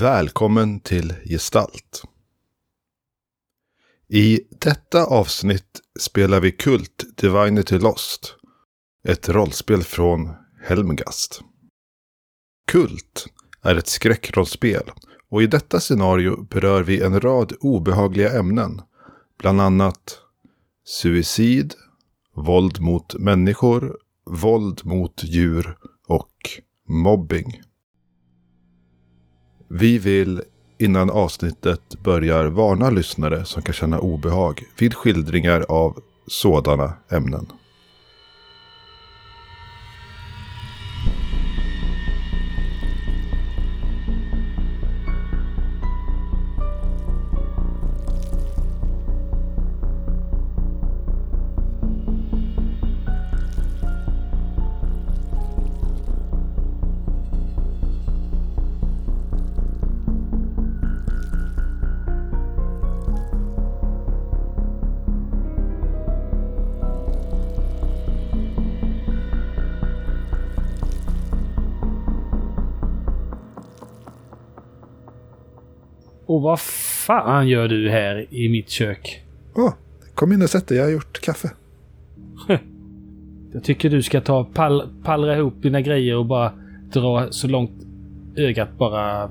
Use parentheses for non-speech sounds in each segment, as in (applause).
Välkommen till Gestalt. I detta avsnitt spelar vi Kult Divinity Lost. Ett rollspel från Helmgast. Kult är ett skräckrollspel och i detta scenario berör vi en rad obehagliga ämnen. Bland annat suicid, våld mot människor, våld mot djur och mobbing. Vi vill innan avsnittet börjar varna lyssnare som kan känna obehag vid skildringar av sådana ämnen. Och vad fan gör du här i mitt kök? Åh, kom in och sätt dig. Jag har gjort kaffe. (laughs) Jag tycker du ska ta pall, pallra ihop dina grejer och bara dra så långt ögat bara...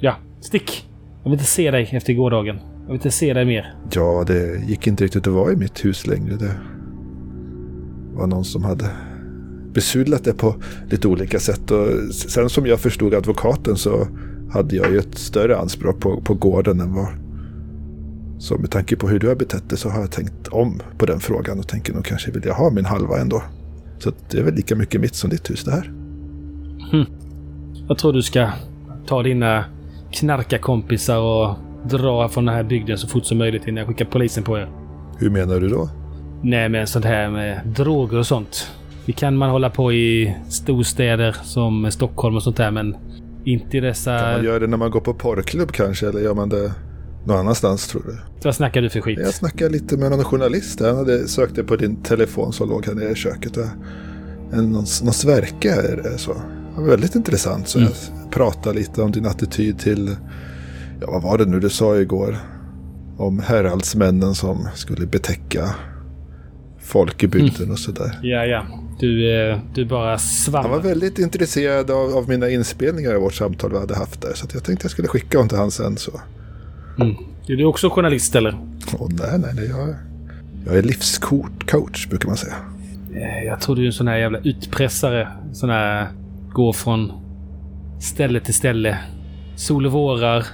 Ja, stick! Jag vill inte se dig efter gårdagen. Jag vill inte se dig mer. Ja, det gick inte riktigt att vara i mitt hus längre. Det var någon som hade besudlat det på lite olika sätt. Och sen som jag förstod advokaten så hade jag ju ett större anspråk på, på gården än vad... Så med tanke på hur du har betett dig så har jag tänkt om på den frågan och tänker nog kanske vill jag ha min halva ändå. Så det är väl lika mycket mitt som ditt hus det här. Jag tror du ska ta dina knarkarkompisar och dra från den här bygden så fort som möjligt innan jag skickar polisen på er. Hur menar du då? Nej, men sånt här med droger och sånt. Det kan man hålla på i storstäder som Stockholm och sånt där, men inte i dessa... Kan man göra det när man går på porrklubb kanske? Eller gör man det någon annanstans tror du? Vad snackar du för skit? Jag snackade lite med någon journalist. Han hade sökt på din telefon som låg här nere i köket. Och en, någon, någon Sverke är det så. Det var väldigt intressant. Så Mm. jag pratade lite om din attityd till, ja vad var det nu du sa igår? Om heraldsmännen som skulle betäcka folk i bygden och sådär. Ja, ja. Du, eh, du bara Han var väldigt intresserad av, av mina inspelningar av vårt samtal vi hade haft där. Så jag tänkte jag skulle skicka dem till han sen. Så. Mm. Är du också journalist eller? Åh, nej, nej, nej. Jag, jag är livscoach brukar man säga. Eh, Jag tror du är en sån här jävla utpressare. Sån här... Går från ställe till ställe. Sol och vårar.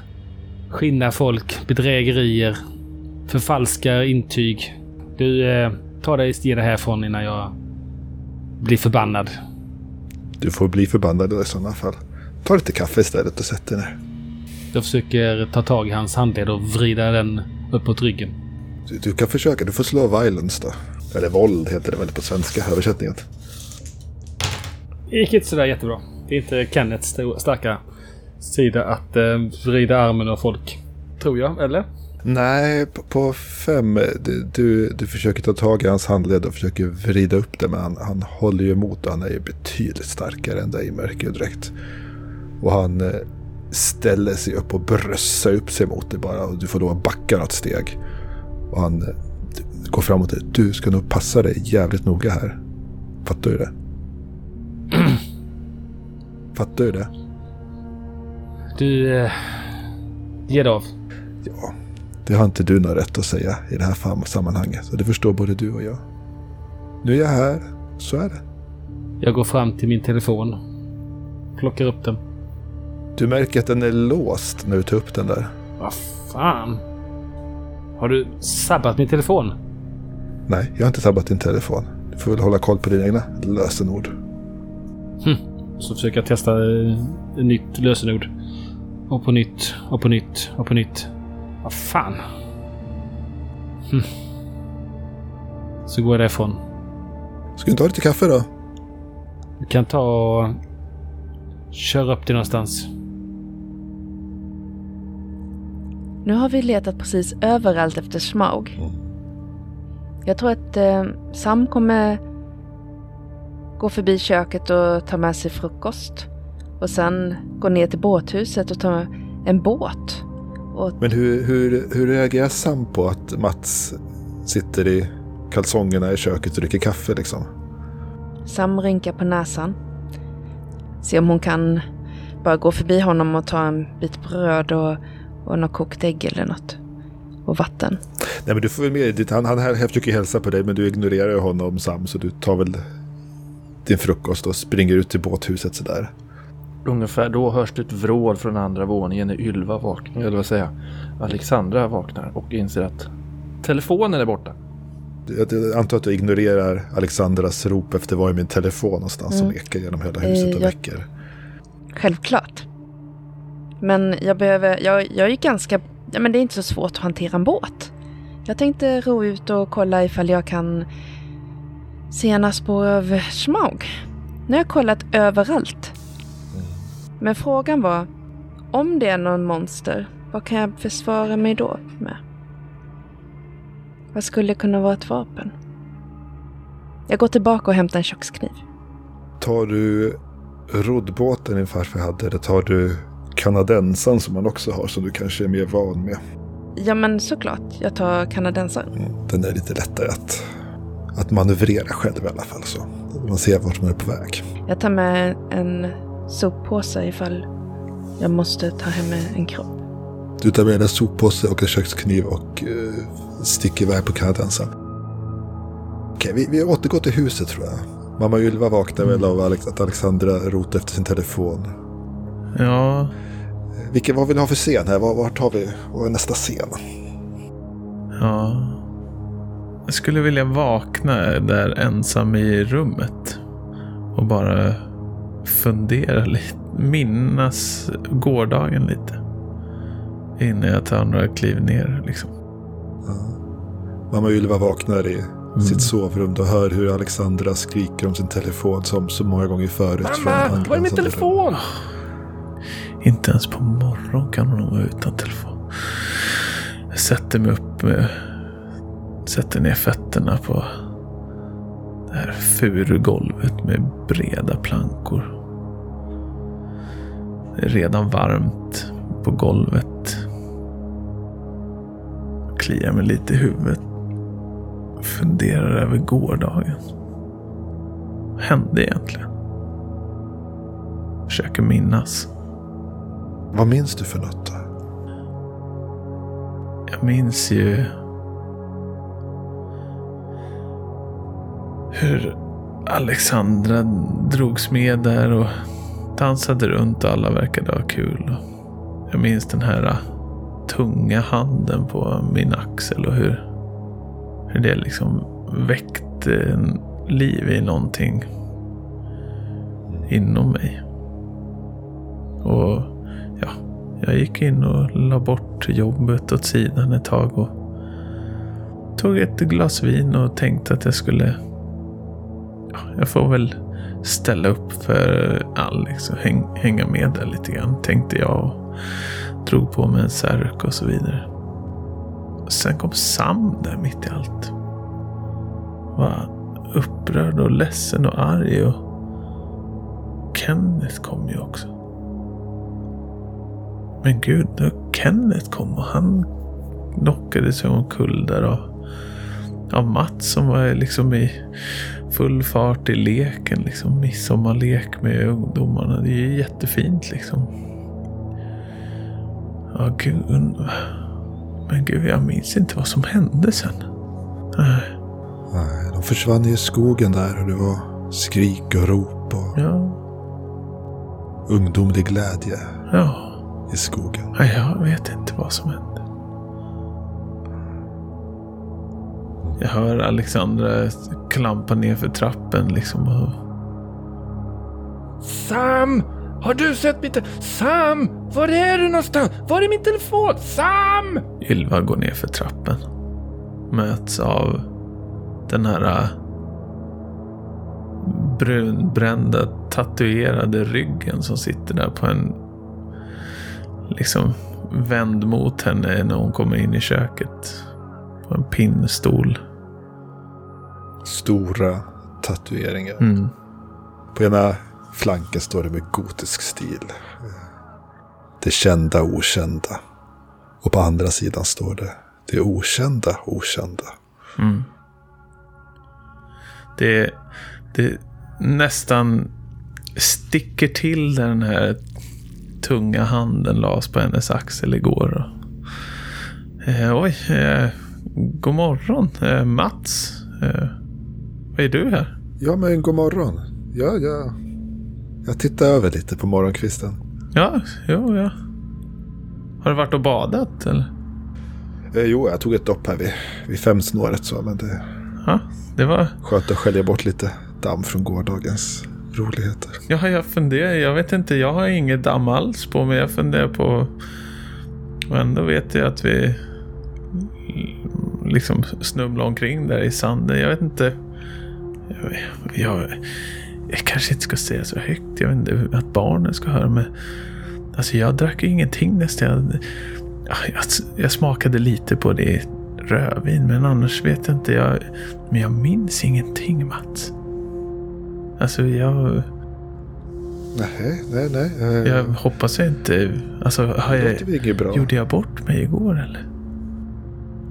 Skinnar folk. Bedrägerier. Förfalskar intyg. Du, eh, ta dig dig härifrån innan jag blir förbannad. Du får bli förbannad i sådana fall. Ta lite kaffe istället och sätt dig ner. Jag försöker ta tag i hans handled och vrida den uppåt ryggen. Du, du kan försöka. Du får slå violence då. Eller våld heter det väl på svenska översättningen. Det gick inte sådär jättebra. Det är inte Kennets starka sida att eh, vrida armen av folk. Tror jag, eller? Nej, på, på fem. Du, du, försöker ta tag i hans handled och försöker vrida upp det. Men han, han håller ju emot och han är ju betydligt starkare än dig märker jag direkt. Och han eh, ställer sig upp och brössar upp sig mot dig bara. Och du får då backa något steg. Och han eh, går framåt dig. Du ska nog passa dig jävligt noga här. Fattar du det? (clears throat) Fattar du det? Du... Eh, ge dig av. Ja, det har inte du någon rätt att säga i det här sammanhanget. Och det förstår både du och jag. Nu är jag här, så är det. Jag går fram till min telefon. Plockar upp den. Du märker att den är låst när du tar upp den där. Vad fan? Har du sabbat min telefon? Nej, jag har inte sabbat din telefon. Du får väl hålla koll på dina egna lösenord. Så försöker jag testa eh, nytt lösenord. Och på nytt, och på nytt, och på nytt. Vad fan? Hm. Så går jag därifrån. Ska du inte ha lite kaffe då? Du kan ta och köra upp det någonstans. Nu har vi letat precis överallt efter Smaug. Jag tror att eh, Sam kommer gå förbi köket och ta med sig frukost. Och sen gå ner till båthuset och ta en båt. Och Men hur, hur, hur reagerar Sam på att Mats sitter i kalsongerna i köket och dricker kaffe liksom? Sam rynkar på näsan. Se om hon kan bara gå förbi honom och ta en bit bröd och, och något kokt ägg eller något. Och vatten. Nej men du får väl med dig, han, han här försöker hälsa på dig men du ignorerar honom Sam så du tar väl din frukost och springer ut till båthuset sådär. Ungefär då hörs det ett vrål från andra våningen när Ylva vaknar, eller vad säger jag, Alexandra vaknar och inser att telefonen är borta. Jag antar att du ignorerar Alexandras rop efter var är min telefon någonstans som Mm. ekar genom hela huset Eh, och jag- väcker. Självklart. Men jag behöver, jag, jag är ganska, ja men det är inte så svårt att hantera en båt. Jag tänkte ro ut och kolla ifall jag kan se några spår av Smaug. Nu har jag kollat överallt. Men frågan var, om det är någon monster, vad kan jag försvara mig då med? Vad skulle kunna vara ett vapen? Jag går tillbaka och hämtar en kökskniv. Tar du roddbåten din farfar hade eller tar du kanadensan som han också har som du kanske är mer van med? Ja men såklart, jag tar kanadensaren. Mm, Den är lite lättare att, att manövrera själv i alla fall. Så. Man ser vart man är på väg. Jag tar med en soppåse ifall jag måste ta hem en kropp. Du tar med en soppåse och en kökskniv och uh, sticker iväg på kanadensan. Okej, vi, vi återgår till huset tror jag. Mamma Ylva vaknar väl av att Alexandra rotar efter sin telefon. Ja, Vilken, vad vill du ha för scen här? Var- Vart har vi? Vad är nästa scen? ja. Jag skulle vilja vakna där ensam i rummet. Och bara fundera lite. Minnas gårdagen lite. Innan jag tar några kliv ner liksom. Mamma Ylva vaknar i Mm. sitt sovrum och hör hur Alexandra skriker om sin telefon som så många gånger förut. från Mamma, var är min angränsande rum. telefon? Inte ens på morgon kan hon vara utan telefon. Jag sätter mig upp med... Sätter ner fötterna på här furugolvet med breda plankor. Det är redan varmt på golvet. Kliar mig lite i huvudet. Funderar över gårdagen. Vad hände egentligen? Försöker minnas. Vad minns du för något? Då? Jag minns ju hur Alexandra drogs med där och dansade runt och alla verkade ha kul. Jag minns den här äh, tunga handen på min axel och hur, hur det liksom väckte liv i någonting inom mig. Och ja, jag gick in och la bort jobbet åt sidan ett tag och tog ett glas vin och tänkte att jag skulle... Ja, jag får väl ställa upp för Alex och liksom, häng, hänga med där lite grann, tänkte jag. Och drog på mig en särk och så vidare. Och sen kom Sam där mitt i allt. Var upprörd och ledsen och arg och Kenneth kom ju också. Men gud, då Kenneth kom och han knockade sig omkull där Och av Mats som var liksom i full fart i leken. Liksom midsommarlek med ungdomarna. Det är ju jättefint liksom. Ja, gud. Men gud, jag minns inte vad som hände sen. Nej, Nej, de försvann i skogen där och det var skrik och rop och Ja, ungdomlig glädje ja. i skogen. Nej, jag vet inte vad som hände. Jag hör Alexandra klampa ner för trappen liksom. Sam! Har du sett mitt... Sam! Var är du någonstans? Var är min telefon? Sam! Ylva går ner för trappen. Möts av den här äh, brunbrända tatuerade ryggen som sitter där på en liksom vänd mot henne när hon kommer in i köket. På en pinnstol. Stora tatueringar. Mm. På ena flanken står det med gotisk stil. Det kända okända. Och på andra sidan står det det okända okända. Mm. Det, det nästan sticker till där den här tunga handen lades på hennes axel igår. Eh, oj, eh, god morgon eh, Mats. Eh, vad är du här? Ja, men god morgon. Ja, ja. Jag tittar över lite på morgonkvisten. Ja, jo, ja. Har du varit och badat eller? Eh, jo, jag tog ett dopp här vid, vid femsnåret så, men det Ja, det var... skönt att skölja bort lite damm från gårdagens roligheter. Ja, jag funderar. Jag vet inte, jag har inget damm alls på mig. Jag funderar på... Och ändå vet jag att vi liksom snubblar omkring där i sanden. Jag vet inte. Jag, jag, jag kanske inte ska säga så högt. Jag vet inte att barnen ska höra. Men alltså jag drack ingenting nästan. Jag, ja, jag, jag smakade lite på det rödvin. Men annars vet jag inte. Jag, men jag minns ingenting Mats. Alltså jag... Nej, nej, nej. Jag hoppas jag inte... Alltså, har jag, gjorde jag bort mig igår eller?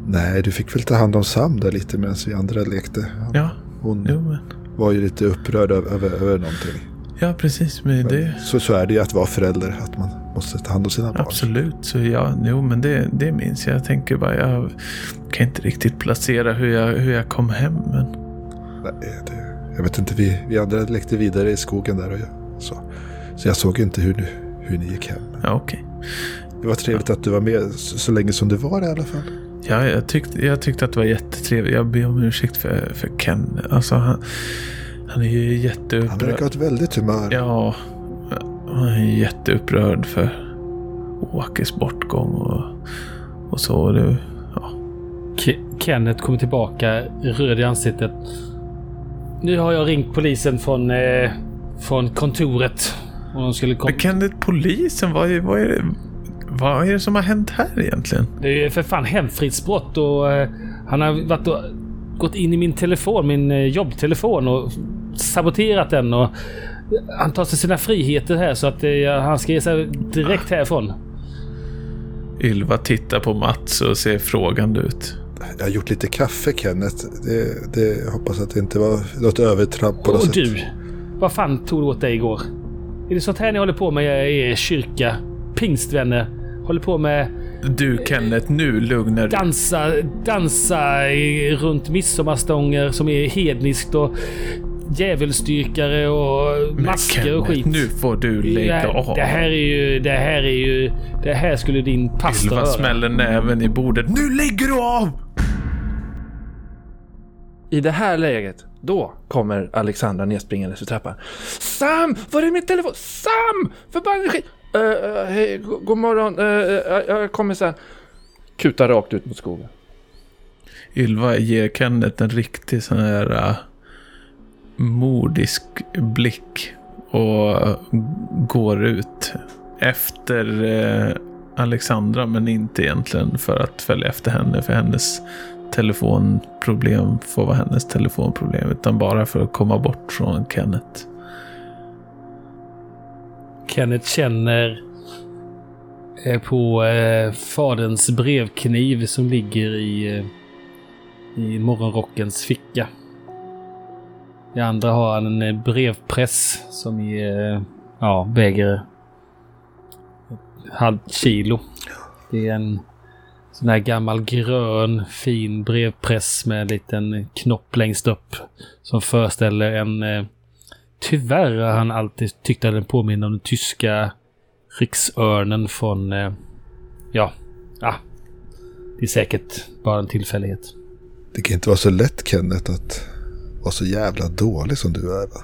Nej, du fick väl ta hand om Sam där lite medan vi andra lekte. Ja, Hon jo men... var ju lite upprörd över, över, över någonting. Ja, precis. Men det... Så, så är det ju att vara förälder, att man måste ta hand om sina barn. Absolut. Så ja, jo men det, det minns jag. Jag tänker bara, jag kan inte riktigt placera hur jag, hur jag kom hem. Men Nej, det, jag vet inte, vi, vi andra lekte vidare i skogen där och jag, så. Så jag såg inte hur, ni- hur ni gick hem. ja, okej. Det var trevligt att du var med så, så länge som du var i alla fall. Ja, jag, tyckte, jag tyckte att det var jättetrevligt. Jag ber om ursäkt för, för Ken. Alltså han, han är ju Han jätteupprörd. verkar ha ett väldigt humör. Ja, han är jätteupprörd för Åkes bortgång och, och så. Det, ja. Ke- Kenneth kommer tillbaka röd i ansiktet. Nu har jag ringt polisen från, eh, från kontoret. Och de skulle komma. Kenneth, polisen, vad är, vad, är det, vad är det som har hänt här egentligen? Det är ju för fan hemfridsbrott och eh, han har varit och gått in i min telefon, min eh, jobbtelefon och saboterat den och han tar sig sina friheter här så att eh, han ska ge sig direkt härifrån. Ylva tittar på Mats och ser frågande ut. Jag har gjort lite kaffe Kenneth. Det, det, jag hoppas att det inte var något övertramp på något Och sätt. du! Vad fan tog du åt dig igår? Är det sånt här ni håller på med i er kyrka? Pingstvänner? Håller på med Du Kenneth, nu lugnar du dansa, dansa i, runt midsommarstånger som är hedniskt och djävulsdyrkare och masker och Kenneth, skit. nu får du lägga av. det här är ju... Det här är ju... Det här skulle din pastor Ylva höra. smäller näven i bordet. Nu lägger du av! I det här läget, då kommer Alexandra nedspringandes för trappan. Sam! Var är min telefon? Sam! Förbannade skit! Uh, hej, go- god morgon. Uh, uh, jag kommer sen. Kutar rakt ut mot skogen. Ylva ger Kenneth en riktig sån här uh, mordisk blick och går ut efter uh, Alexandra men inte egentligen för att följa efter henne för hennes telefonproblem får vara hennes telefonproblem utan bara för att komma bort från Kenneth. Kenneth känner eh, på eh, faderns brevkniv som ligger i, eh, i morgonrockens ficka. I andra har han en brevpress som är, ja, väger ett halvt kilo. Det är en sån här gammal grön fin brevpress med en liten knopp längst upp som föreställer en eh, Tyvärr har han alltid tyckt att den påminner om den tyska riksörnen från... Eh, ja, ah, det är säkert bara en tillfällighet. Det kan inte vara så lätt Kenneth att vara så jävla dålig som du är va?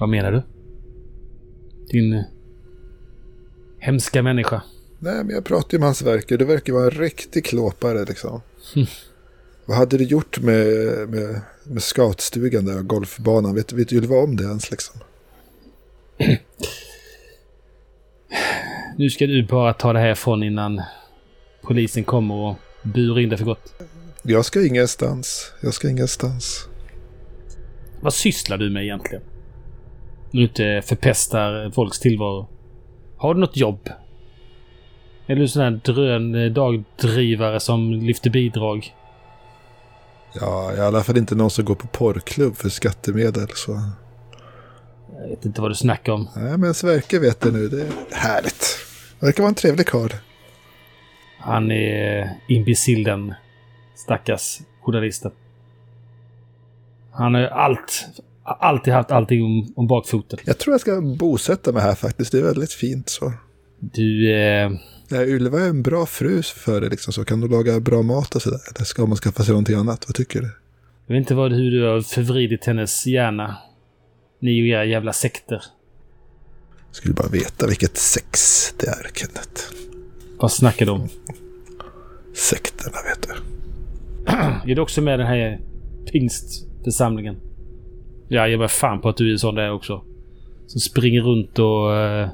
Vad menar du? Din eh, hemska människa. Nej, men jag pratar ju med hans verk. Du verkar vara en riktig klåpare liksom. (laughs) Vad hade du gjort med, med, med scoutstugan där och golfbanan? Vet, vet Ylva om det ens liksom? Nu ska du bara ta det här ifrån innan polisen kommer och burar in dig för gott. Jag ska ingenstans. Jag ska ingenstans. Vad sysslar du med egentligen? Du inte förpestar folks tillvaro. Har du något jobb? Är du sån här drön eh, dagdrivare som lyfter bidrag? Ja, i alla fall inte någon som går på porrklubb för skattemedel. Så. Jag vet inte vad du snackar om. Nej, men Sverker vet det nu. Det är härligt. Verkar vara en trevlig karl. Han är imbecill den stackars journalisten. Han har allt, alltid haft allting om, om bakfoten. Jag tror jag ska bosätta mig här faktiskt. Det är väldigt fint så. Du, eh, Ja, Ylva är en bra fru för det liksom. Så kan du laga bra mat och sådär. Eller ska man skaffa sig någonting annat? Vad tycker du? jag vet inte vad, hur du har förvridit hennes hjärna. Ni och era jävla sekter. Skulle bara veta vilket sex det är, Kenneth. Vad snackar du om? Sekterna, vet du. Är du också med i den här pingstförsamlingen? Ja, jag var fan på att du är sån där också. Som springer runt och uh,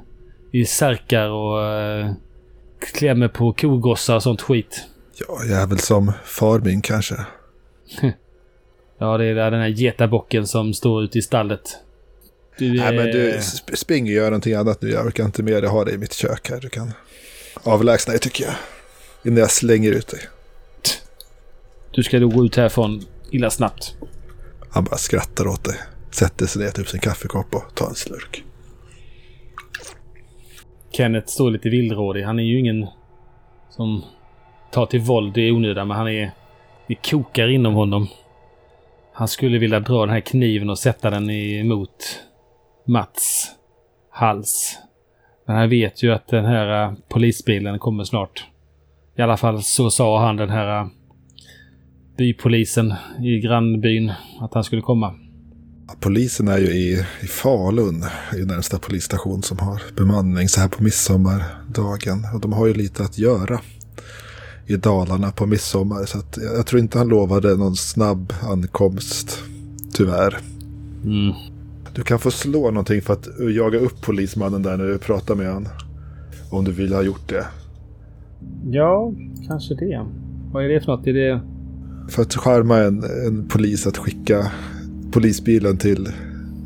i särkar och uh, klämmer på kogossar och sånt skit. Ja, jag är väl som far min kanske. (laughs) Ja, det är där den här getabocken som står ute i stallet. Du, Nej, men du eh, sp- spring och gör någonting annat nu. Jag orkar inte mer. Har dig i mitt kök här. Du kan avlägsna dig tycker jag. Innan jag slänger ut dig. Du ska då gå ut härifrån illa snabbt. Han bara skrattar åt dig. Sätter sig ner, tar upp sin kaffekopp och tar en slurk. Kenneth står lite villrådig. Han är ju ingen som tar till våld i onödan, men han är... Det kokar inom honom. Han skulle vilja dra den här kniven och sätta den emot Mats hals. Men han vet ju att den här uh, polisbilen kommer snart. I alla fall så sa han den här uh, bypolisen i grannbyn att han skulle komma. Polisen är ju i, i Falun, i närmsta polisstation som har bemanning så här på midsommardagen. Och de har ju lite att göra i Dalarna på midsommar. Så att jag tror inte han lovade någon snabb ankomst, tyvärr. Mm. Du kan få slå någonting för att jaga upp polismannen där när du pratar med honom. Om du vill ha gjort det. Ja, kanske det. Vad är det för något? Är det... För att charma en, en polis att skicka polisbilen till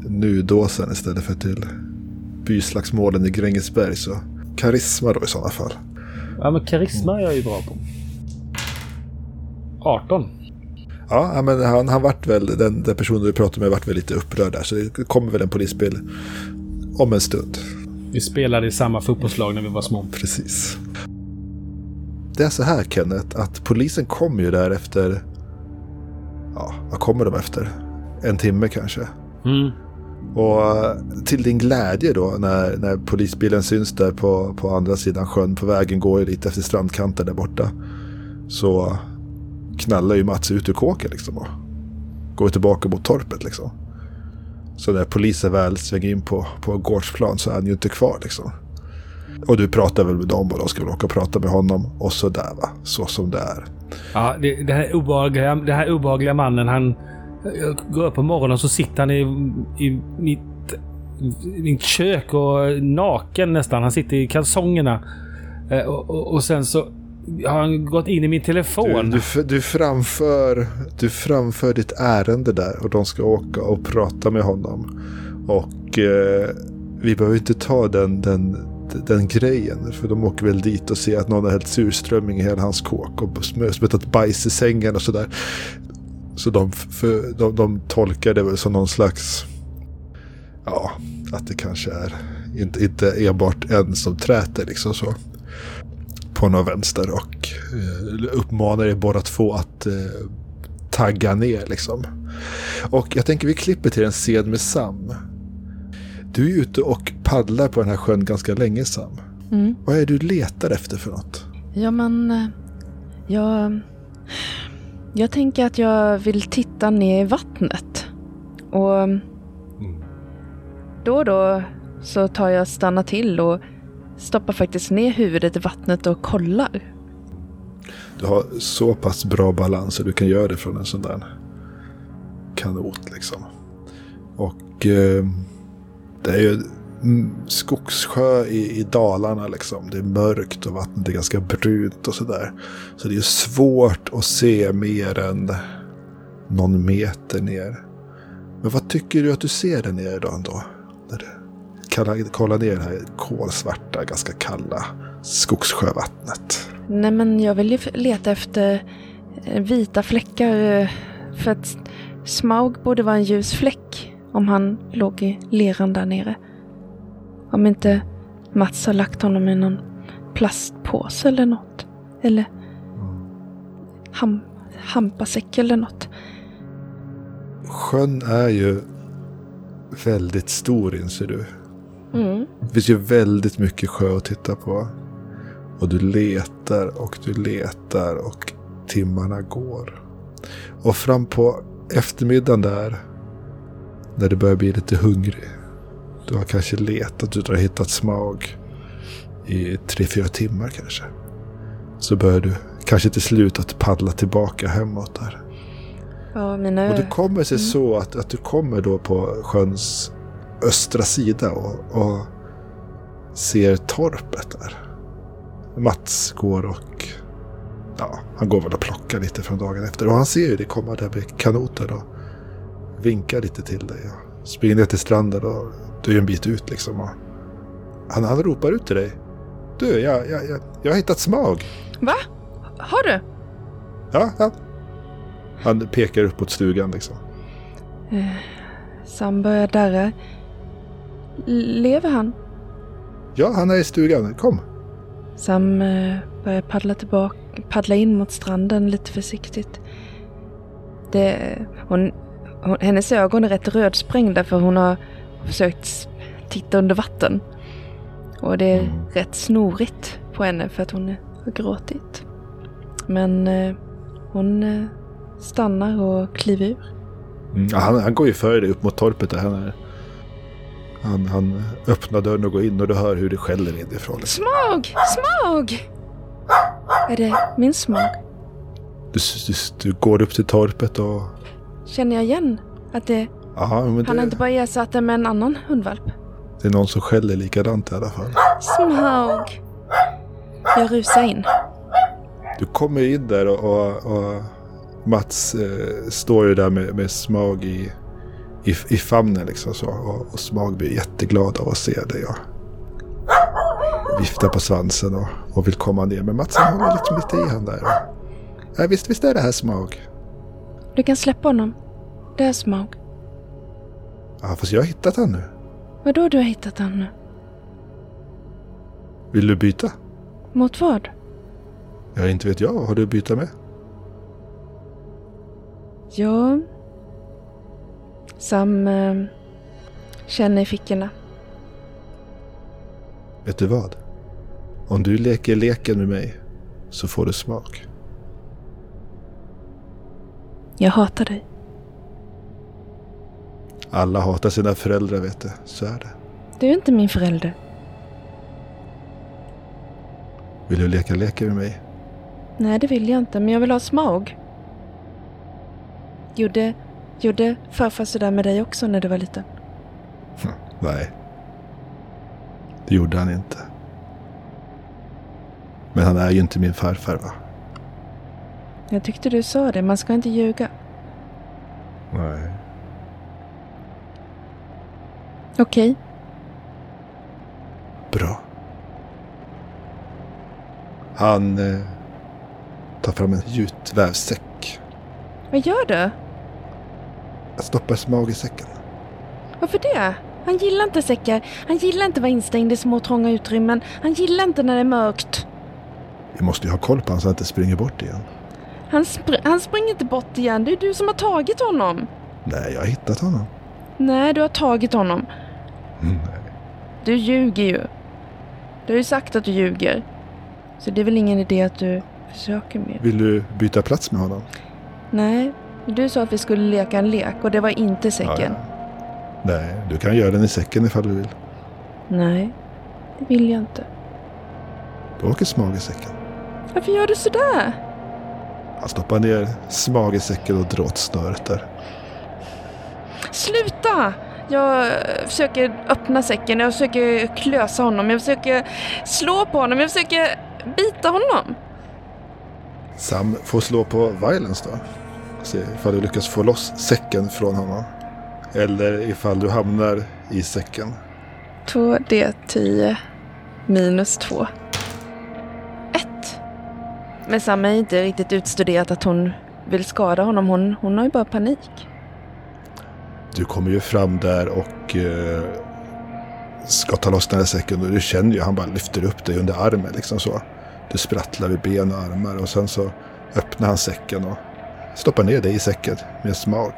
Nudåsen istället för till byslagsmålen i Grängesberg. Så karisma då i sådana fall. Ja, men karisma är jag ju bra på. 18. Ja, men han, han vart väl, den, den personen du pratade med vart väl lite upprörd där. Så det kommer väl en polisbil om en stund. Vi spelade i samma fotbollslag när vi var små. Precis. Det är så här Kenneth, att polisen kommer ju där efter... Ja, vad kommer de efter? En timme kanske. Mm. Och eh, till din glädje då när, när polisbilen syns där på, på andra sidan sjön på vägen går ju lite efter strandkanten där borta. Så knallar ju Mats ut ur kåken liksom och går tillbaka mot torpet liksom. Så när polisen väl svänger in på, på gårdsplan så är han ju inte kvar liksom. Och du pratar väl med dem och de ska väl åka och prata med honom och sådär va. Så som det är. Ja, det, det, här obehagliga, det här obehagliga mannen, han... Jag går upp på morgonen och så sitter han i, i mitt, i mitt kök och naken nästan. Han sitter i kalsongerna. Eh, och, och, och sen så har han gått in i min telefon. du, du, du, framför, du framför ditt ärende där och de ska åka och prata med honom. Och eh, vi behöver inte ta den, den, den grejen. För de åker väl dit och ser att någon har hällt surströmming i hela hans kåk och smetat bajs i sängen och sådär. Så de, för, de, de tolkar det väl som någon slags... Ja, att det kanske är inte, inte enbart en som träter liksom så på någon vänster och eh, uppmanar er båda två att eh, tagga ner liksom. Och jag tänker vi klipper till en scen med Sam. Du är ute och paddlar på den här sjön ganska länge Sam. Mm. Vad är det du letar efter för något? Ja, men... eh, Jag... Jag tänker att jag vill titta ner i vattnet. Och... Då och då så tar jag stanna till och stoppar faktiskt ner huvudet i vattnet och kollar. Du har så pass bra balans att du kan göra det från en sån där kanot liksom. Och eh, det är ju skogssjö i, i Dalarna liksom. Det är mörkt och vattnet är ganska brunt och sådär. Så det är svårt att se mer än någon meter ner. Men vad tycker du att du ser där nere då ändå? När du kollar ner det här kolsvarta, ganska kalla skogssjövattnet. Nej, men jag vill ju leta efter eh, vita fläckar. Eh, för att Smaug borde vara en ljus fläck om han låg i leran där nere. Om inte Mats har lagt honom i någon plastpåse eller något. Eller ham, hampasäck eller något. Sjön är ju väldigt stor inser du. Mm. Det finns ju väldigt mycket sjö att titta på. Och du letar och du letar och timmarna går. Och fram på eftermiddagen där, när du börjar bli lite hungrig. Du har kanske letat, du har hittat smag i tre, fyra timmar kanske. Så börjar du kanske till slut att paddla tillbaka hemåt där. Ja, mina Och det kommer sig Mm. så att, att du kommer då på sjöns östra sida och, och ser torpet där. Mats går och ja, han går väl och plockar lite från dagen efter. Och han ser ju det komma där med kanoten och vinkar lite till dig. Och springer ner till stranden och du är ju en bit ut liksom. Han, han ropar ut till dig. Du, jag, jag, jag, jag har hittat smag. Va? Har du? Ja, ja. Han pekar upp mot stugan liksom. Sam börjar darra. Lever han? Ja, han är i stugan. Kom. Sam eh, börjar paddla tillbaka, paddla in mot stranden lite försiktigt. Det, hon, hon, hennes ögon är rätt rödsprängda för hon har försökt titta under vatten. Och det är Mm. rätt snorigt på henne för att hon har gråtit. Men eh, hon eh, stannar och kliver ur. Mm, han, han går ju före dig upp mot torpet där. Han, är, han, han öppnar dörren och går in och du hör hur det skäller inifrån. Smag! Smag! Är det min smag? Du, du, du går upp till torpet och... Känner jag igen att det, Ja, men han har det, inte bara ersatt det med en annan hundvalp? det är någon som skäller likadant i alla fall. Smaug. Jag rusar in. Du kommer in där och, och, och Mats eh, står ju där med, med Smag i, i, i famnen liksom så. Och, och Smag blir jätteglad av att se dig och viftar på svansen och, och vill komma ner. Men Mats han håller liksom lite i han där. Och, ja, visst, visst är det här Smag? Du kan släppa honom. Det är Smaug. Ja, fast jag har hittat han nu. Vadå du har hittat han nu? Vill du byta? Mot vad? Ja, inte vet jag. Har du att byta med? Ja... Sam eh, känner i fickorna. Vet du vad? Om du leker leken med mig så får du smak. Jag hatar dig. Alla hatar sina föräldrar vet du. Så är det. Du är inte min förälder. Vill du leka leken med mig? Nej, det vill jag inte, men jag vill ha Smaug. Gjorde, gjorde farfar sådär med dig också när du var liten? Nej. Det gjorde han inte. Men han är ju inte min farfar va? Jag tyckte du sa det, man ska inte ljuga. Nej. Okej, Bra. Han eh, tar fram en gjutvävsäck. vad gör du? Jag stoppar smak i säcken. Varför det? Han gillar inte säckar. Han gillar inte att vara instängd i små trånga utrymmen. Han gillar inte när det är mörkt. Vi måste ju ha koll på honom så han inte springer bort igen. Han, spr- han springer inte bort igen. Det är du som har tagit honom. Nej, jag har hittat honom. Nej, du har tagit honom. Du ljuger ju. Du har ju sagt att du ljuger. Så det är väl ingen idé att du försöker mer. Vill du byta plats med honom? Nej, du sa att vi skulle leka en lek och det var inte säcken. Ja, ja. Nej, du kan göra den i säcken ifall du vill. Nej, det vill jag inte. Då åker smag i säcken. Varför gör du sådär? Han stoppar ner smag i säcken och drar åt snöret där. Sluta! Jag försöker öppna säcken, jag försöker klösa honom, jag försöker slå på honom, jag försöker bita honom. Sam får slå på violence då. Se ifall du lyckas få loss säcken från honom. Eller ifall du hamnar i säcken. 2D10 minus 2. 1. Men Sam är inte riktigt utstuderat att hon vill skada honom. Hon, hon har ju bara panik. Du kommer ju fram där och eh, ska ta loss den här säcken. Och du känner ju han bara lyfter upp dig under armen liksom så. Du sprattlar vid ben och armar och sen så öppnar han säcken och stoppar ner dig i säcken med en smag.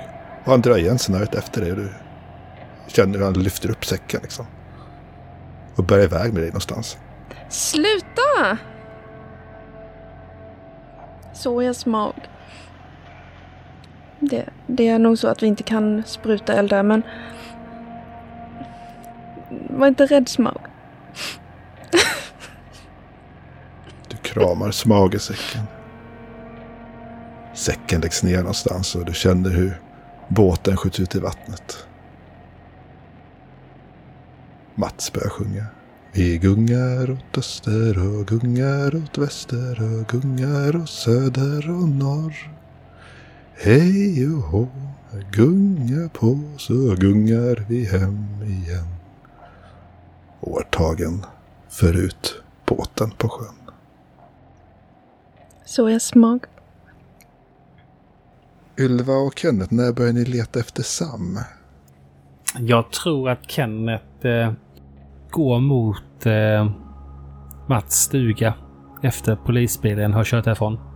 Och han drar igen snöret efter dig och du känner hur han lyfter upp säcken liksom. Och bär iväg med dig någonstans. Sluta! Så jag Smaug. Det, det är nog så att vi inte kan spruta eldar, men... Var inte rädd Smaug. Du kramar Smaug i säcken. Säcken läggs ner någonstans och du känner hur båten skjuts ut i vattnet. Mats börjar sjunga. Vi gungar åt öster och gungar åt väster och gungar åt söder och norr. Hej och hå, gunga på så gungar vi hem igen. Årtagen för ut båten på sjön. Så är Smaug. Ylva och Kenneth, när börjar ni leta efter Sam? Jag tror att Kenneth eh, går mot eh, Mats stuga efter polisbilen har kört härifrån.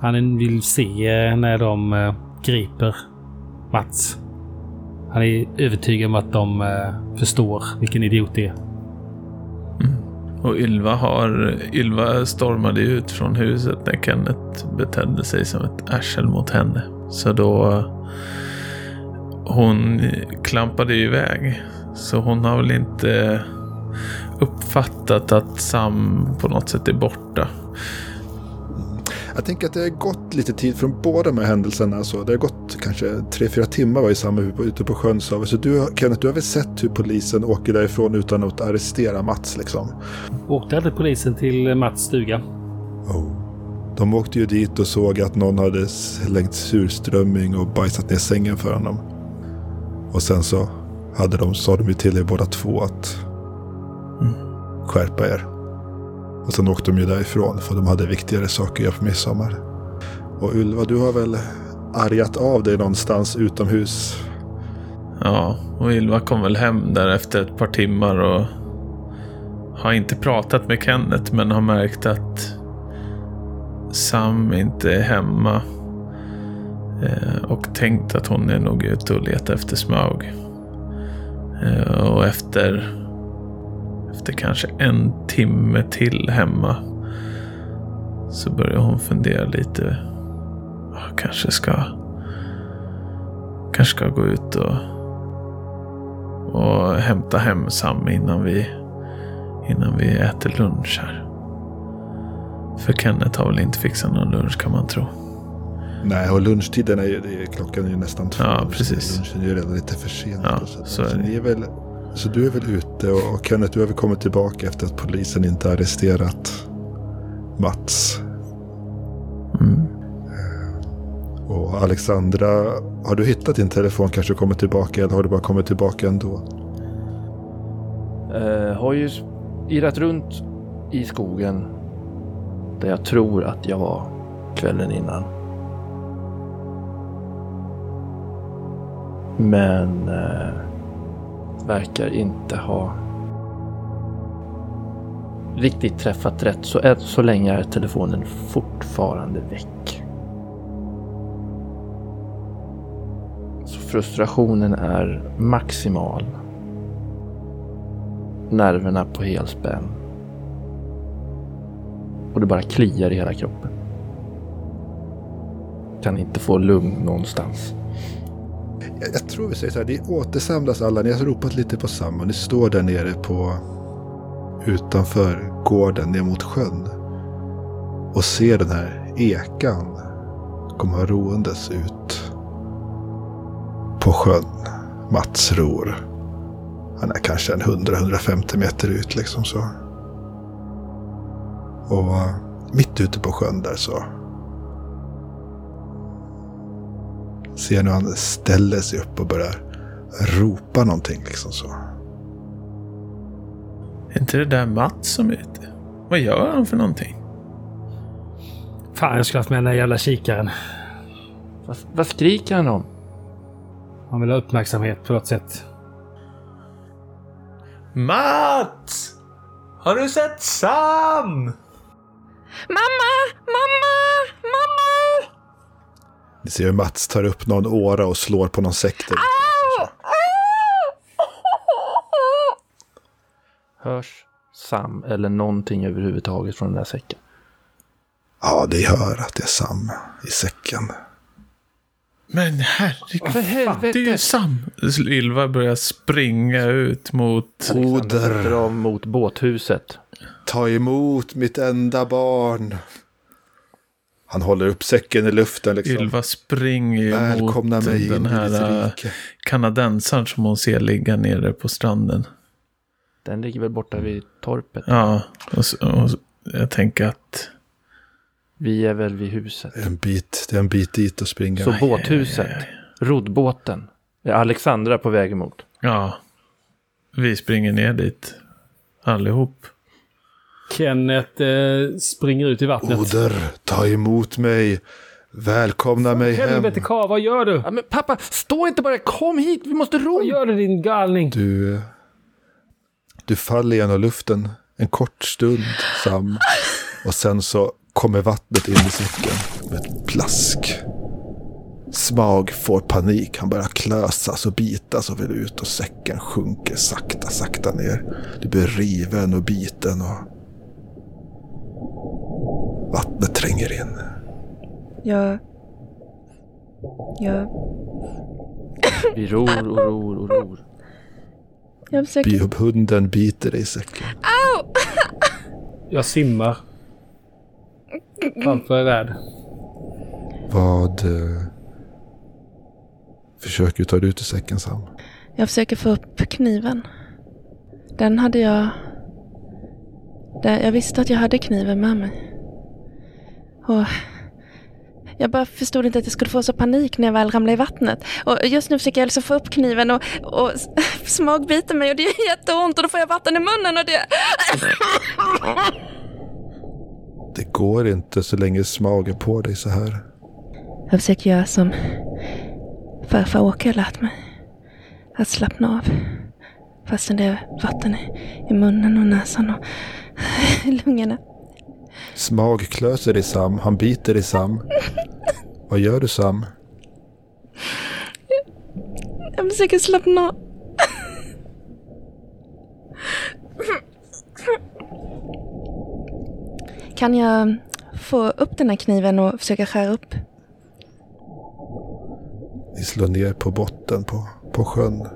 Han vill se eh, när de eh, griper Mats. Han är övertygad om att de eh, förstår vilken idiot det är. Mm. Och Ylva har... Ylva stormade ut från huset när Kenneth betedde sig som ett arsel mot henne. Så då... Hon klampade ju iväg. Så hon har väl inte uppfattat att Sam på något sätt är borta. Jag tänker att det har gått lite tid från båda de här händelserna. Så det har gått kanske tre, fyra timmar var i samma ute på sjön. Så så du, Kenneth, du har väl sett hur polisen åker därifrån utan att arrestera Mats liksom? Åkte aldrig polisen till Mats stuga? Oh. De åkte ju dit och såg att någon hade slängt surströmming och bajsat ner sängen för honom. Och sen så hade de, sa de ju till er båda två att skärpa er. Och sen åkte de ju därifrån för de hade viktigare saker att göra på midsommar. Och Ylva, du har väl argat av dig någonstans utomhus? Ja, och Ylva kom väl hem där efter ett par timmar och har inte pratat med Kenneth men har märkt att Sam inte är hemma. Eh, och tänkt att hon är nog ute och letar efter Smaug. Eh, och efter, efter kanske en timme till hemma så börjar hon fundera lite. Kanske ska kanske ska gå ut och, och hämta hem Sam innan vi, innan vi äter lunch här. För Kenneth har väl inte fixat någon lunch kan man tro. Nej, och lunchtiden är ju, är, klockan är ju nästan två. Ja, precis. Lunchen är ju redan lite försenad. Ja, så, så är det. ni är väl, så du är väl ute och, och Kenneth, du har väl kommit tillbaka efter att polisen inte arresterat Mats. Mm. Och Alexandra, har du hittat din telefon kanske kommit tillbaka eller har du bara kommit tillbaka ändå? Eh, har ju irrat runt i skogen där jag tror att jag var kvällen innan. Men eh, verkar inte ha riktigt träffat rätt. Så än så länge är telefonen fortfarande väck. Så frustrationen är maximal nerverna på helspänn. Och det bara kliar i hela kroppen. Kan inte få lugn någonstans. Jag, jag tror vi säger så här, ni återsamlas alla, ni har ropat lite på samma. Ni står där nere på utanför gården ner mot sjön. Och ser den här ekan komma roendes ut på sjön. Mats ror. Han är kanske en 100-150 meter ut liksom så. Och mitt ute på sjön där så Ser nu han ställer sig upp och börjar ropa någonting liksom så. Är inte det där Mats som är ute? Vad gör han för någonting? Fan, jag skulle haft med den där jävla kikaren. Vad, vad skriker han om? Han vill ha uppmärksamhet på något sätt. Mats! Har du sett Sam? Mamma! Mamma! Mamma! Ni ser hur Mats tar upp någon åra och slår på någon sektor. Hörs Sam eller någonting överhuvudtaget från den där säcken? Ja, det hör att det är Sam i säcken. Men herregud. För Det är ju! Sam. Ylva börjar springa ut mot... Oder. mot båthuset. Ta emot mitt enda barn. Han håller upp säcken i luften liksom. Ylva springer Välkomna mot mig den här äh, kanadensaren som hon ser ligga nere på stranden. Den ligger väl borta vid torpet. Ja, och, och jag tänker att... Vi är väl vid huset. Det är en bit, det är en bit dit att springa. Så båthuset, roddbåten, är Alexandra på väg emot. Ja, vi springer ner dit allihop. Kenneth eh, springer ut i vattnet. Oder, ta emot mig. Välkomna mig hem. Helvete karl, vad gör du? Ja, men pappa, stå inte bara, kom hit, vi måste ro! Vad gör du din galning? Du, du faller genom luften en kort stund, Sam. Och sen så kommer vattnet in i säcken med ett plask. Smag får panik. Han börjar klösas och bitas och vill ut och säcken sjunker sakta, sakta ner. Du blir riven och biten och vattnet tränger in. Jag... Jag... Vi ror och ror och ror. Jag försöker... Biohunden biter dig i säcken. Jag simmar. Framför värld. Vad eh, försöker du ta dig ut ur säcken, Sam? Jag försöker få upp kniven. Den hade jag... Jag visste att jag hade kniven med mig. Och jag bara förstod inte att jag skulle få så panik när jag väl ramlade i vattnet. Och just nu försöker jag alltså få upp kniven och, och (laughs) smagbiter mig och det gör jätteont och då får jag vatten i munnen och det... (laughs) Det går inte så länge smagen på dig så här. Jag försöker göra som farfar Åke har lärt mig. Att slappna av. Fastän det är vatten i, munnen och näsan och (laughs) lungorna. Smag klöser dig, Sam. Han biter dig, Sam. Vad gör du, Sam? Jag försöker slappna av. Kan jag få upp den här kniven och försöka skära upp? Ni slår ner på botten på, på sjön.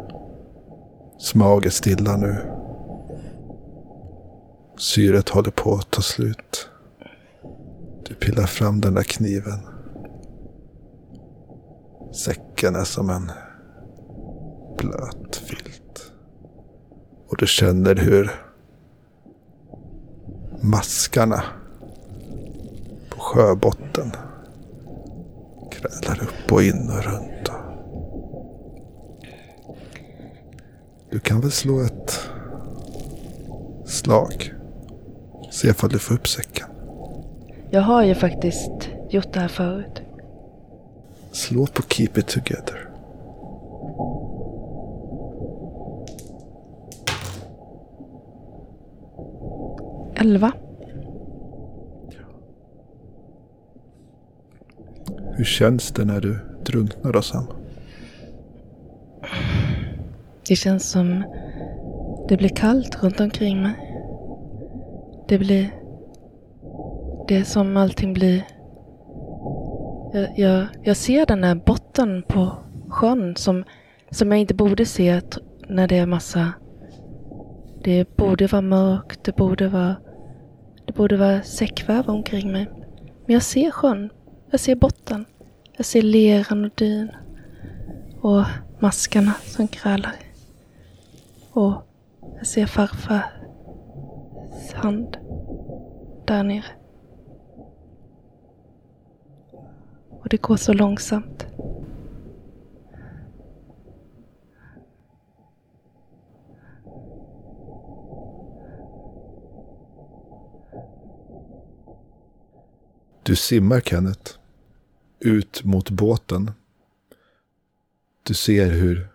Smag är stilla nu. Syret håller på att ta slut. Du pillar fram den där kniven. Säcken är som en blöt filt. Och du känner hur maskarna på sjöbotten krälar upp och in och runt. Du kan väl slå ett slag. Se ifall du får upp säcken. Jag har ju faktiskt gjort det här förut. Slå på Keep It Together. Elva. Hur känns det när du drunknar då Sam? Det känns som det blir kallt runt omkring mig. Det blir... Det är som allting blir... Jag, jag, jag ser den här botten på sjön som, som jag inte borde se när det är massa... Det borde vara mörkt, det borde vara... Det borde vara säckväv omkring mig. Men jag ser sjön. Jag ser botten. Jag ser leran och dyn. Och maskarna som krälar. Och jag ser farfars hand där nere. och det går så långsamt. Du simmar, Kenneth, ut mot båten. Du ser hur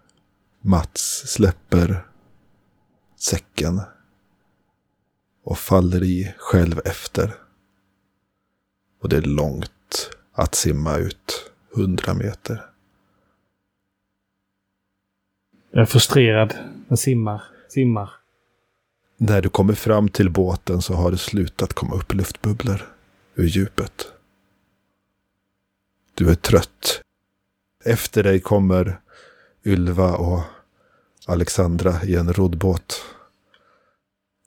Mats släpper säcken och faller i själv efter. Och det är långt att simma ut hundra meter. Jag är frustrerad. Jag simmar, simmar. När du kommer fram till båten så har det slutat komma upp luftbubblor ur djupet. Du är trött. Efter dig kommer Ylva och Alexandra i en roddbåt.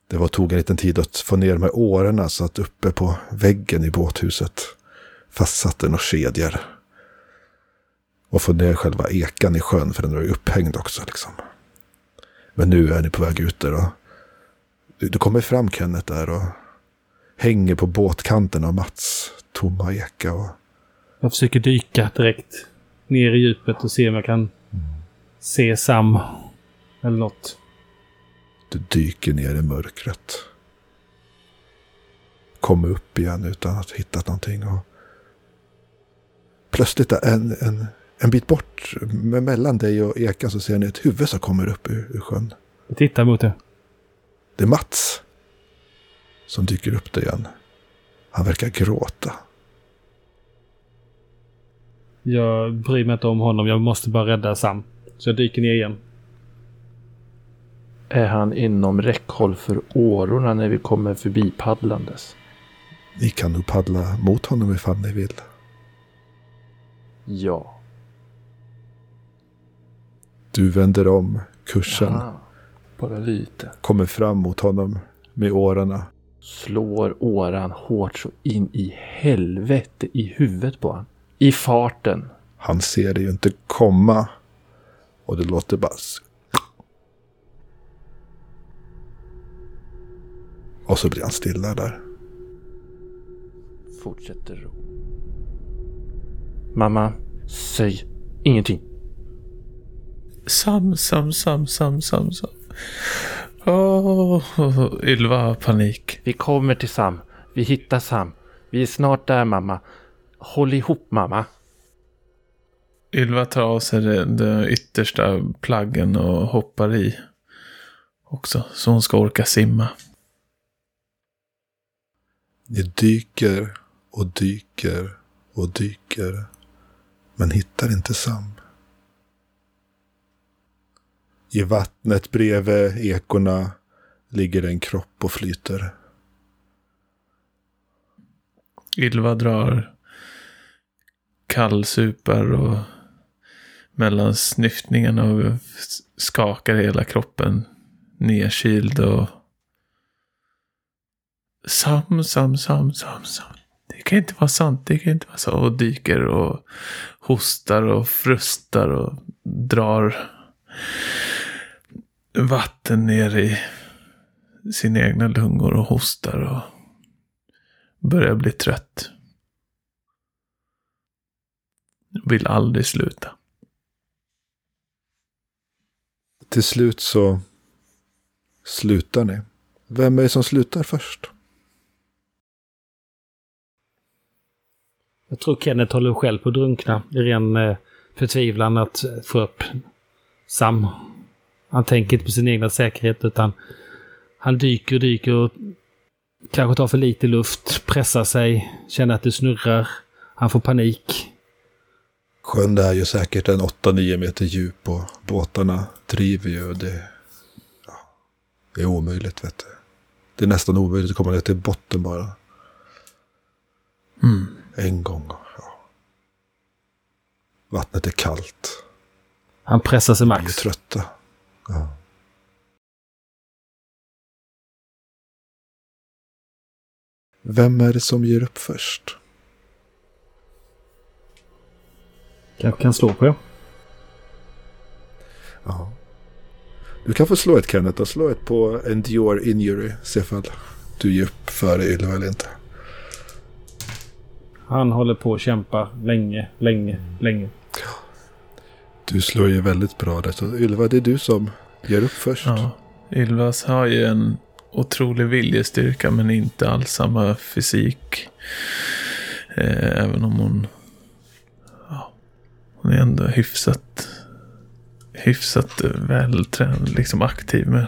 Det var, tog en liten tid att få ner de här årorna så att uppe på väggen i båthuset fastsatte några kedjor. Och få ner själva ekan i sjön för den var ju upphängd också. Liksom. Men nu är ni på väg ut där. Och du, kommer fram Kenneth där och hänger på båtkanten av Mats tomma eka. Och Jag försöker dyka direkt ner i djupet och se om jag kan se Sam. Eller något. du dyker ner i mörkret. Kommer upp igen utan att ha hittat någonting. Och plötsligt en, en, en bit bort mellan dig och ekan så ser ni ett huvud som kommer upp ur, ur sjön. Jag tittar mot det. Det är Mats. Som dyker upp där igen. Han verkar gråta. Jag bryr mig inte om honom. Jag måste bara rädda Sam. Så jag dyker ner igen. Är han inom räckhåll för årorna när vi kommer förbi paddlandes? Ni kan nog paddla mot honom ifall ni vill. Ja. Du vänder om kursen. Ah, bara lite. Kommer fram mot honom med årarna. Slår åran hårt så in i helvete i huvudet på han. I farten. Han ser det ju inte komma. Och det låter bara... Och så blir han stilla där. Fortsätter ro. Mamma, säg ingenting. Sam, Sam, Sam, Sam, Sam, Sam. Åh, Ylva har panik. Vi kommer till Sam. Vi hittar Sam. Vi är snart där mamma. Håll ihop mamma. Ylva tar av sig de, de yttersta plaggen och hoppar i. Också, så hon ska orka simma. Ni dyker och dyker och dyker. Men hittar inte Sam. I vattnet bredvid ekorna ligger en kropp och flyter. Ylva drar kallsupar och mellan snyftningarna och skakar hela kroppen nedkyld och Sam, Sam, Sam, Sam, Sam. Det kan inte vara sant, det kan inte vara så. Och dyker och hostar och frustar och drar vatten ner i sina egna lungor och hostar och börjar bli trött. Vill aldrig sluta. Till slut så slutar ni. Vem är det som slutar först? Jag tror Kenneth håller själv på att drunkna i ren eh, förtvivlan att få upp Sam. Han tänker inte på sin egna säkerhet utan han dyker och dyker och kanske tar för lite luft, pressar sig, känner att det snurrar. Han får panik. Sjön är ju säkert en 8-9 meter djup och båtarna driver ju. Det, ja, det är omöjligt vet du. Det är nästan omöjligt att komma ner till botten bara. Mm. En gång. Ja. Vattnet är kallt. Han pressar sig Vi är max. trötta. Ja. Vem är det som ger upp först? Kanske kan slå på det. Ja. Du kan få slå ett Kenneth och slå ett på Endure Injury. Se ifall du ger upp före Ylva eller inte. Han håller på att kämpa länge, länge, länge. Du slår ju väldigt bra där. Så Ylva, det är du som ger upp först. Ja. Ylvas har ju en otrolig viljestyrka men inte alls samma fysik. Eh, även om hon, ja, hon är ändå hyfsat, hyfsat vältränad, liksom aktiv. Men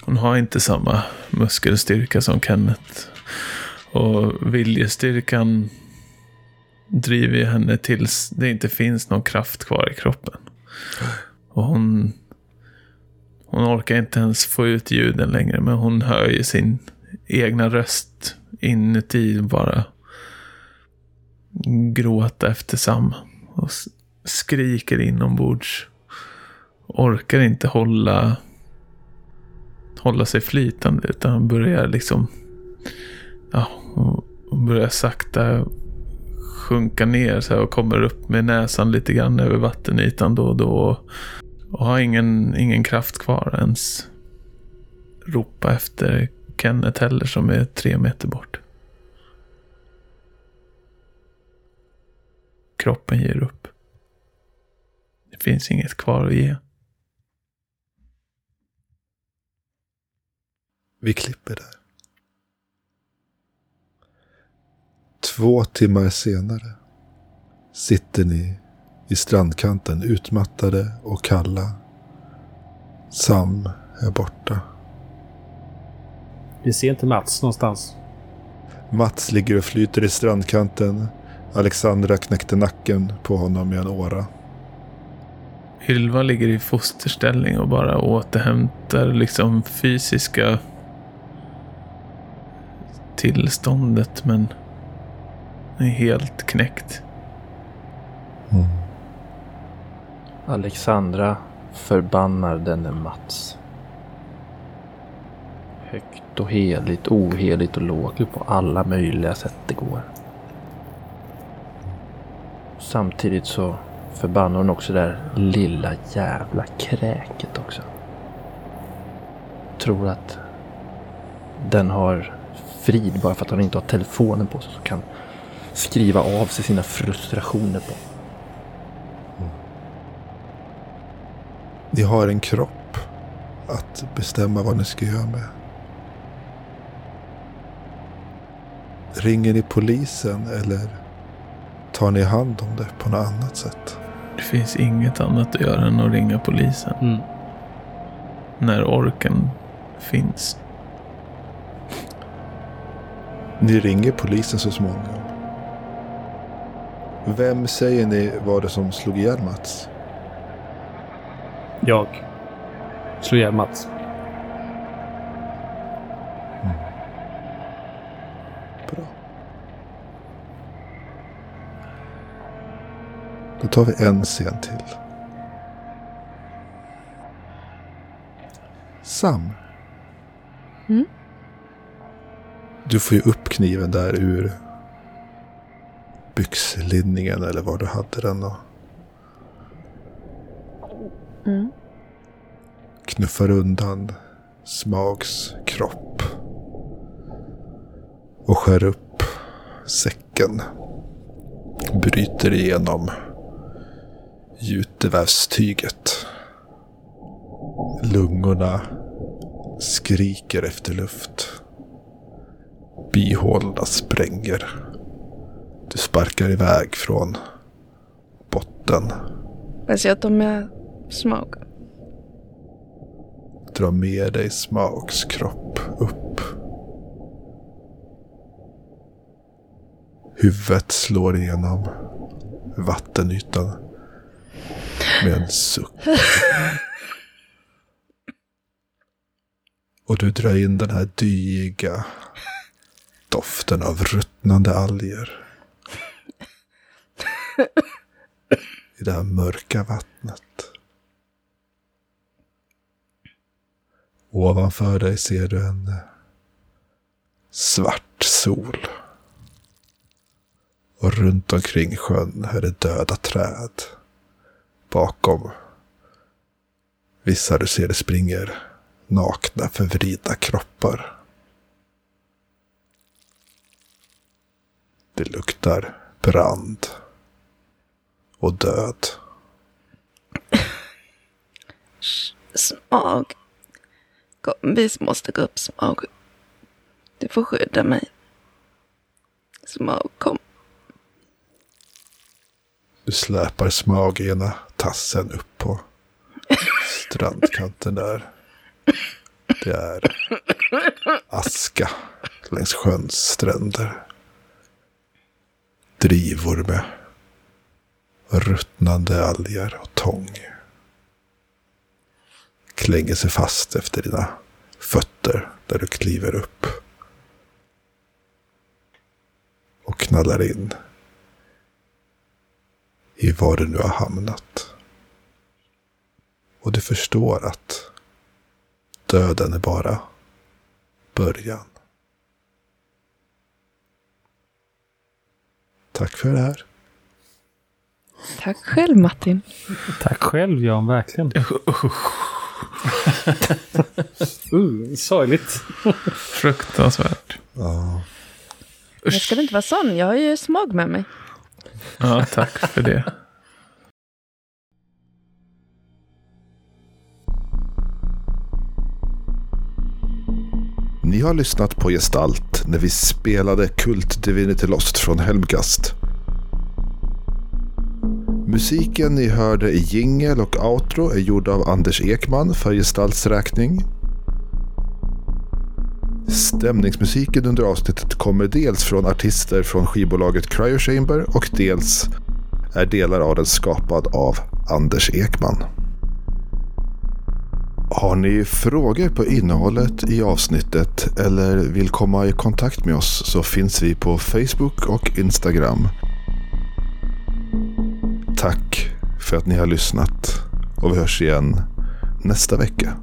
hon har inte samma muskelstyrka som Kenneth. Och viljestyrkan driver henne tills det inte finns någon kraft kvar i kroppen. Och hon, hon orkar inte ens få ut ljuden längre, men hon hör ju sin egna röst inuti bara gråta efter Sam. Och skriker inombords. Orkar inte hålla, hålla sig flytande, utan börjar liksom, ja, hon börjar sakta sjunka ner så här och kommer upp med näsan lite grann över vattenytan då och då. Och har ingen, ingen kraft kvar ens ropa efter Kenneth heller som är tre meter bort. Kroppen ger upp. Det finns inget kvar att ge. Vi klipper där. Två timmar senare sitter ni i strandkanten utmattade och kalla. Sam är borta. Vi ser inte Mats någonstans. Mats ligger och flyter i strandkanten. Alexandra knäckte nacken på honom med en åra. Ylva ligger i fosterställning och bara återhämtar liksom fysiska tillståndet men är helt knäckt. Alexandra förbannar denne Mats. Högt och heligt, oheligt och lågt på alla möjliga sätt det går. Samtidigt så förbannar hon också det där lilla jävla kräket också. Tror att den har frid bara för att han inte har telefonen på sig så kan skriva av sig sina frustrationer på. Ni har en kropp att bestämma vad ni ska göra med. Ringer ni polisen eller tar ni hand om det på något annat sätt? Det finns inget annat att göra än att ringa polisen. Mm. När orken finns. Ni ringer polisen så småningom. Vem säger ni var det som slog ihjäl Mats? Jag slog ihjäl Mats. Bra. Då tar vi en scen till. Sam. Mm? Du får ju upp kniven där ur byxlinningen eller var du hade den och Mm. knuffar undan Smags kropp. Och skär upp säcken. Bryter igenom jutevävstyget. Lungorna skriker efter luft. Bihålorna spränger. Du sparkar iväg från botten. Jag ser att de är smog. Dra med dig Smaugs kropp upp. Huvudet slår igenom vattenytan med en suck. Och du drar in den här dyiga doften av ruttnande alger. (laughs) I det här mörka vattnet. Ovanför dig ser du en svart sol. Och runt omkring sjön är det döda träd. Bakom vissa du ser det springer nakna förvridna kroppar. Det luktar brand och död. Smag. kompis måste gå upp Smag. Du får skydda mig. Smag, kom. Du släpar Smag ena tassen upp på strandkanten där. Det är aska längs sjöns stränder. Drivor med ruttnande alger och tång. Klänger sig fast efter dina fötter där du kliver upp. Och knallar in i var du nu har hamnat. Och du förstår att döden är bara början. Tack för det här. Tack själv Martin. Tack själv Jan, verkligen. (laughs) uh, sorgligt. Fruktansvärt. Ja. Jag ska inte vara sån. Jag har ju Smag med mig. Ja, tack för det. Ni har lyssnat på Gestalt när vi spelade Kult Divinity Lost från Helmgast. Musiken ni hörde i jingel och outro är gjord av Anders Ekman för gestaltsräkning. Stämningsmusiken under avsnittet kommer dels från artister från skivbolaget Cryo Chamber och dels är delar av den skapad av Anders Ekman. Har ni frågor på innehållet i avsnittet eller vill komma i kontakt med oss så finns vi på Facebook och Instagram. Tack för att ni har lyssnat och vi hörs igen nästa vecka.